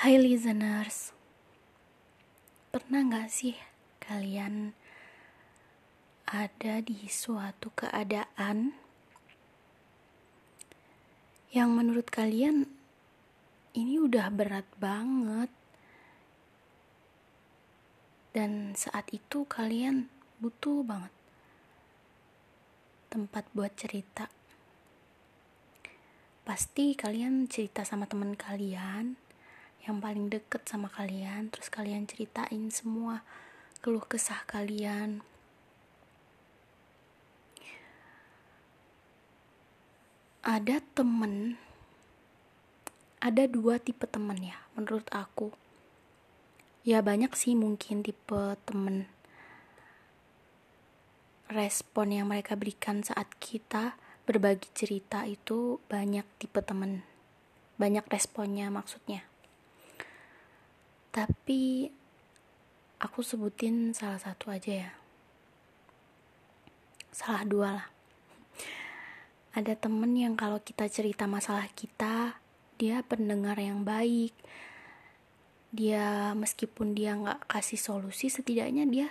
Hai listeners, pernah gak sih kalian ada di suatu keadaan yang menurut kalian ini udah berat banget? Dan saat itu kalian butuh banget tempat buat cerita. Pasti kalian cerita sama teman kalian yang paling deket sama kalian terus kalian ceritain semua keluh kesah kalian. Ada temen ada dua tipe temen ya menurut aku. Ya banyak sih mungkin tipe temen. Respon yang mereka berikan saat kita berbagi cerita itu banyak tipe temen. Banyak responnya maksudnya tapi aku sebutin salah satu aja ya. Salah dua lah. Ada temen yang kalau kita cerita masalah kita, dia pendengar yang baik. Dia meskipun dia nggak kasih solusi, setidaknya dia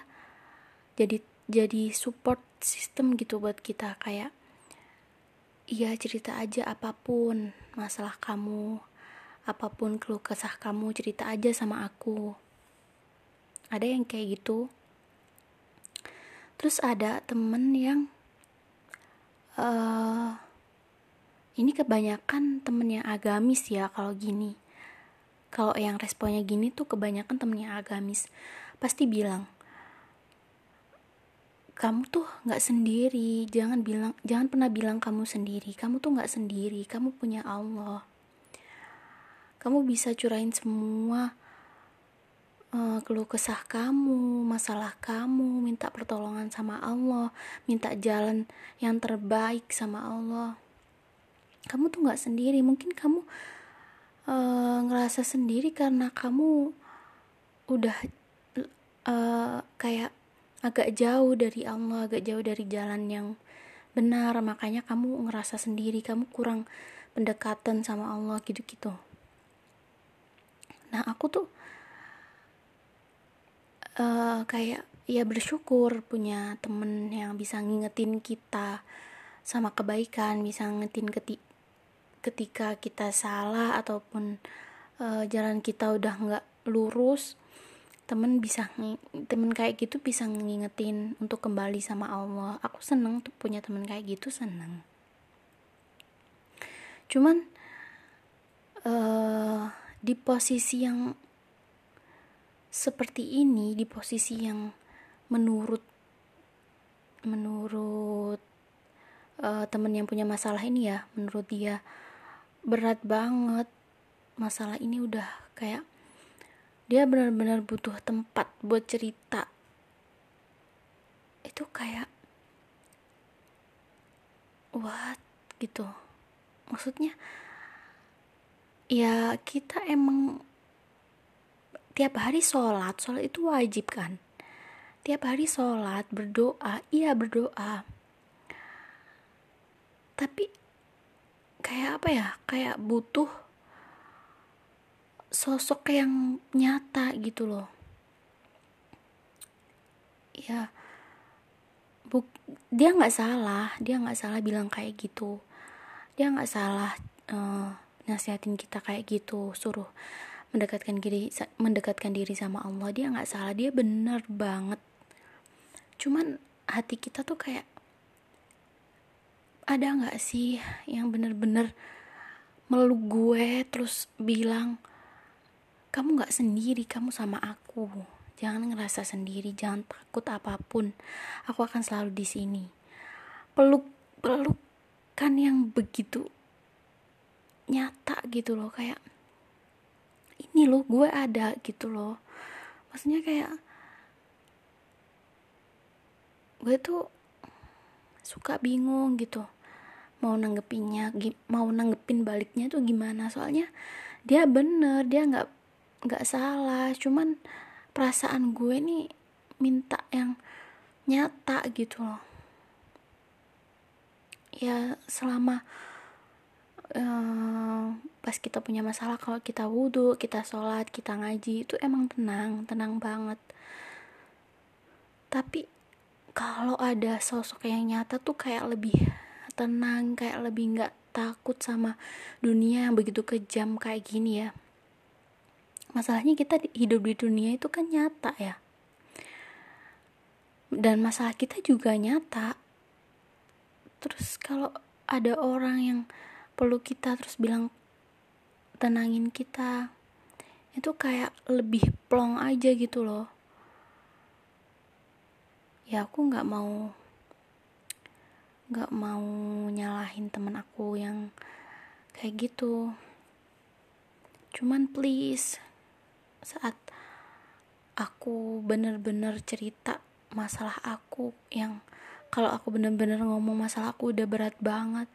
jadi jadi support system gitu buat kita kayak iya cerita aja apa pun masalah kamu apa pun keluh kesah kamu cerita aja sama aku. Ada yang kayak gitu. Terus ada temen yang uh, ini kebanyakan temen yang agamis ya kalau gini. Kalau yang responnya gini tuh kebanyakan temen yang agamis. Pasti bilang kamu tuh nggak sendiri. Jangan bilang jangan pernah bilang kamu sendiri. Kamu tuh nggak sendiri. Kamu punya Allah kamu bisa curahin semua uh, keluh kesah kamu, masalah kamu, minta pertolongan sama Allah, minta jalan yang terbaik sama Allah. Kamu tuh nggak sendiri, mungkin kamu uh, ngerasa sendiri karena kamu udah uh, kayak agak jauh dari Allah, agak jauh dari jalan yang benar, makanya kamu ngerasa sendiri, kamu kurang pendekatan sama Allah gitu-gitu nah aku tuh uh, kayak ya bersyukur punya temen yang bisa ngingetin kita sama kebaikan bisa ngingetin keti ketika kita salah ataupun uh, jalan kita udah nggak lurus temen bisa temen kayak gitu bisa ngingetin untuk kembali sama Allah. Aku seneng tuh punya temen kayak gitu seneng. Cuman uh, di posisi yang seperti ini di posisi yang menurut menurut uh, temen yang punya masalah ini ya menurut dia berat banget. Masalah ini udah kayak dia benar-benar butuh tempat buat cerita. Itu kayak what gitu. Maksudnya ya kita emang tiap hari sholat sholat itu wajib kan? Tiap hari sholat berdoa iya berdoa. Tapi kayak apa ya? Kayak butuh sosok yang nyata gitu loh. Ya buk dia nggak salah dia nggak salah bilang kayak gitu. Dia nggak salah uh, nasihatin kita kayak gitu suruh mendekatkan diri mendekatkan diri sama Allah dia nggak salah dia bener banget. Cuman hati kita tuh kayak ada nggak sih yang bener-bener meluk gue terus bilang kamu nggak sendiri kamu sama aku. Jangan ngerasa sendiri jangan takut apa pun. Aku akan selalu di sini. Peluk pelukan yang begitu nyata gitu loh kayak ini loh gue ada gitu loh. Maksudnya kayak gue tuh suka bingung gitu mau nanggepinnya mau nanggepin baliknya tuh gimana. Soalnya dia bener dia nggak nggak salah cuman perasaan gue nih minta yang nyata gitu loh. Ya selama uh, pas kita punya masalah kalau kita wudhu kita sholat kita ngaji itu emang tenang tenang banget. Tapi kalau ada sosok yang nyata tuh kayak lebih tenang kayak lebih nggak takut sama dunia yang begitu kejam kayak gini ya. Masalahnya kita hidup di dunia itu kan nyata ya. Dan masalah kita juga nyata. Terus kalau ada orang yang perlu kita terus bilang tenangin kita. Itu kayak lebih plong aja gitu loh. Ya aku nggak mau nggak mau nyalahin temen aku yang kayak gitu. Cuman please saat aku bener-bener cerita masalah aku yang kalau aku bener-bener ngomong masalah aku udah berat banget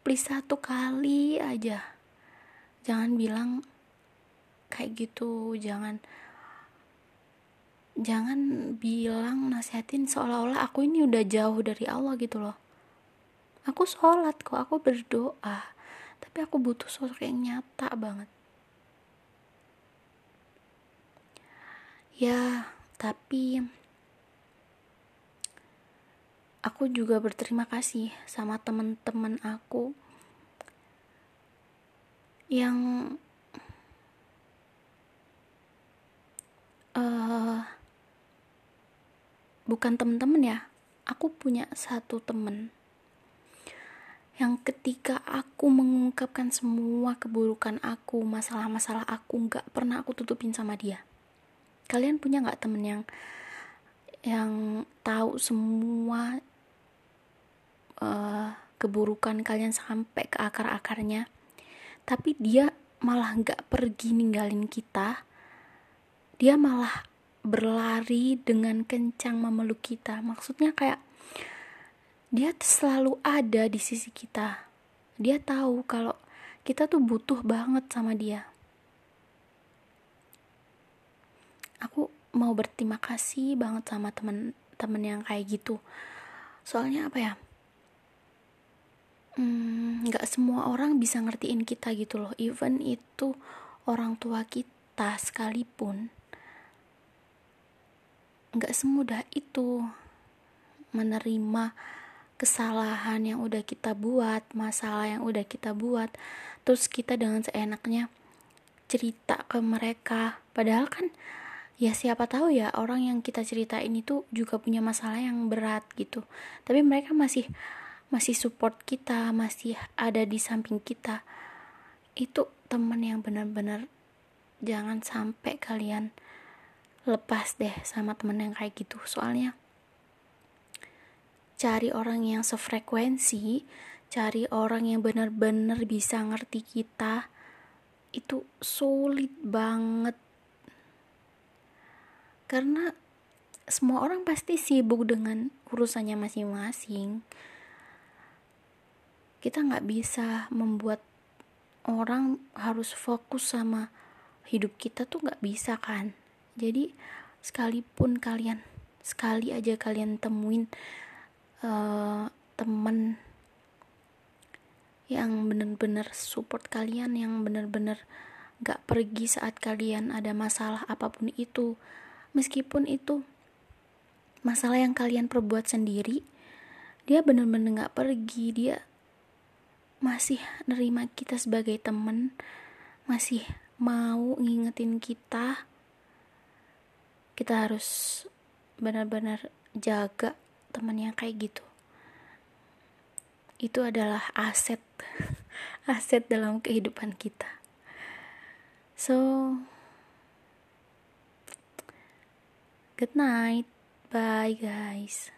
please satu kali aja. Jangan bilang kayak gitu. Jangan jangan bilang nasihatin seolah-olah aku ini udah jauh dari Allah gitu loh. Aku sholat kok aku berdoa tapi aku butuh sosok yang nyata banget. Ya tapi aku juga berterima kasih sama teman-teman aku yang uh, bukan teman-teman ya aku punya satu temen yang ketika aku mengungkapkan semua keburukan aku masalah-masalah aku nggak pernah aku tutupin sama dia. Kalian punya nggak temen yang yang tahu semua uh, keburukan kalian sampai ke akar-akarnya. Tapi dia malah nggak pergi ninggalin kita. Dia malah berlari dengan kencang memeluk kita. Maksudnya kayak dia selalu ada di sisi kita. Dia tahu kalau kita tuh butuh banget sama dia. Aku mau berterima kasih banget sama temen-temen yang kayak gitu. Soalnya apa ya nggak hmm, semua orang bisa ngertiin kita gitu loh even itu orang tua kita sekalipun. Nggak semudah itu menerima kesalahan yang udah kita buat masalah yang udah kita buat terus kita dengan seenaknya cerita ke mereka. Padahal kan ya siapa tahu ya orang yang kita ceritain itu juga punya masalah yang berat gitu. Tapi mereka masih masih support kita masih ada di samping kita. Itu teman yang benar-benar jangan sampai kalian lepas deh sama teman yang kayak gitu. Soalnya cari orang yang sefrekuensi cari orang yang benar-benar bisa ngerti kita itu sulit banget. Karena semua orang pasti sibuk dengan urusannya masing-masing kita nggak bisa membuat orang harus fokus sama hidup kita tuh nggak bisa kan? Jadi sekalipun kalian sekali aja kalian temuin uh, temen yang bener-bener support kalian yang bener-bener gak pergi saat kalian ada masalah apa pun itu meskipun itu masalah yang kalian perbuat sendiri dia bener-bener gak pergi dia masih nerima kita sebagai temen masih mau ngingetin kita kita harus benar-benar jaga teman yang kayak gitu itu adalah aset aset dalam kehidupan kita so Good night. Bye, guys.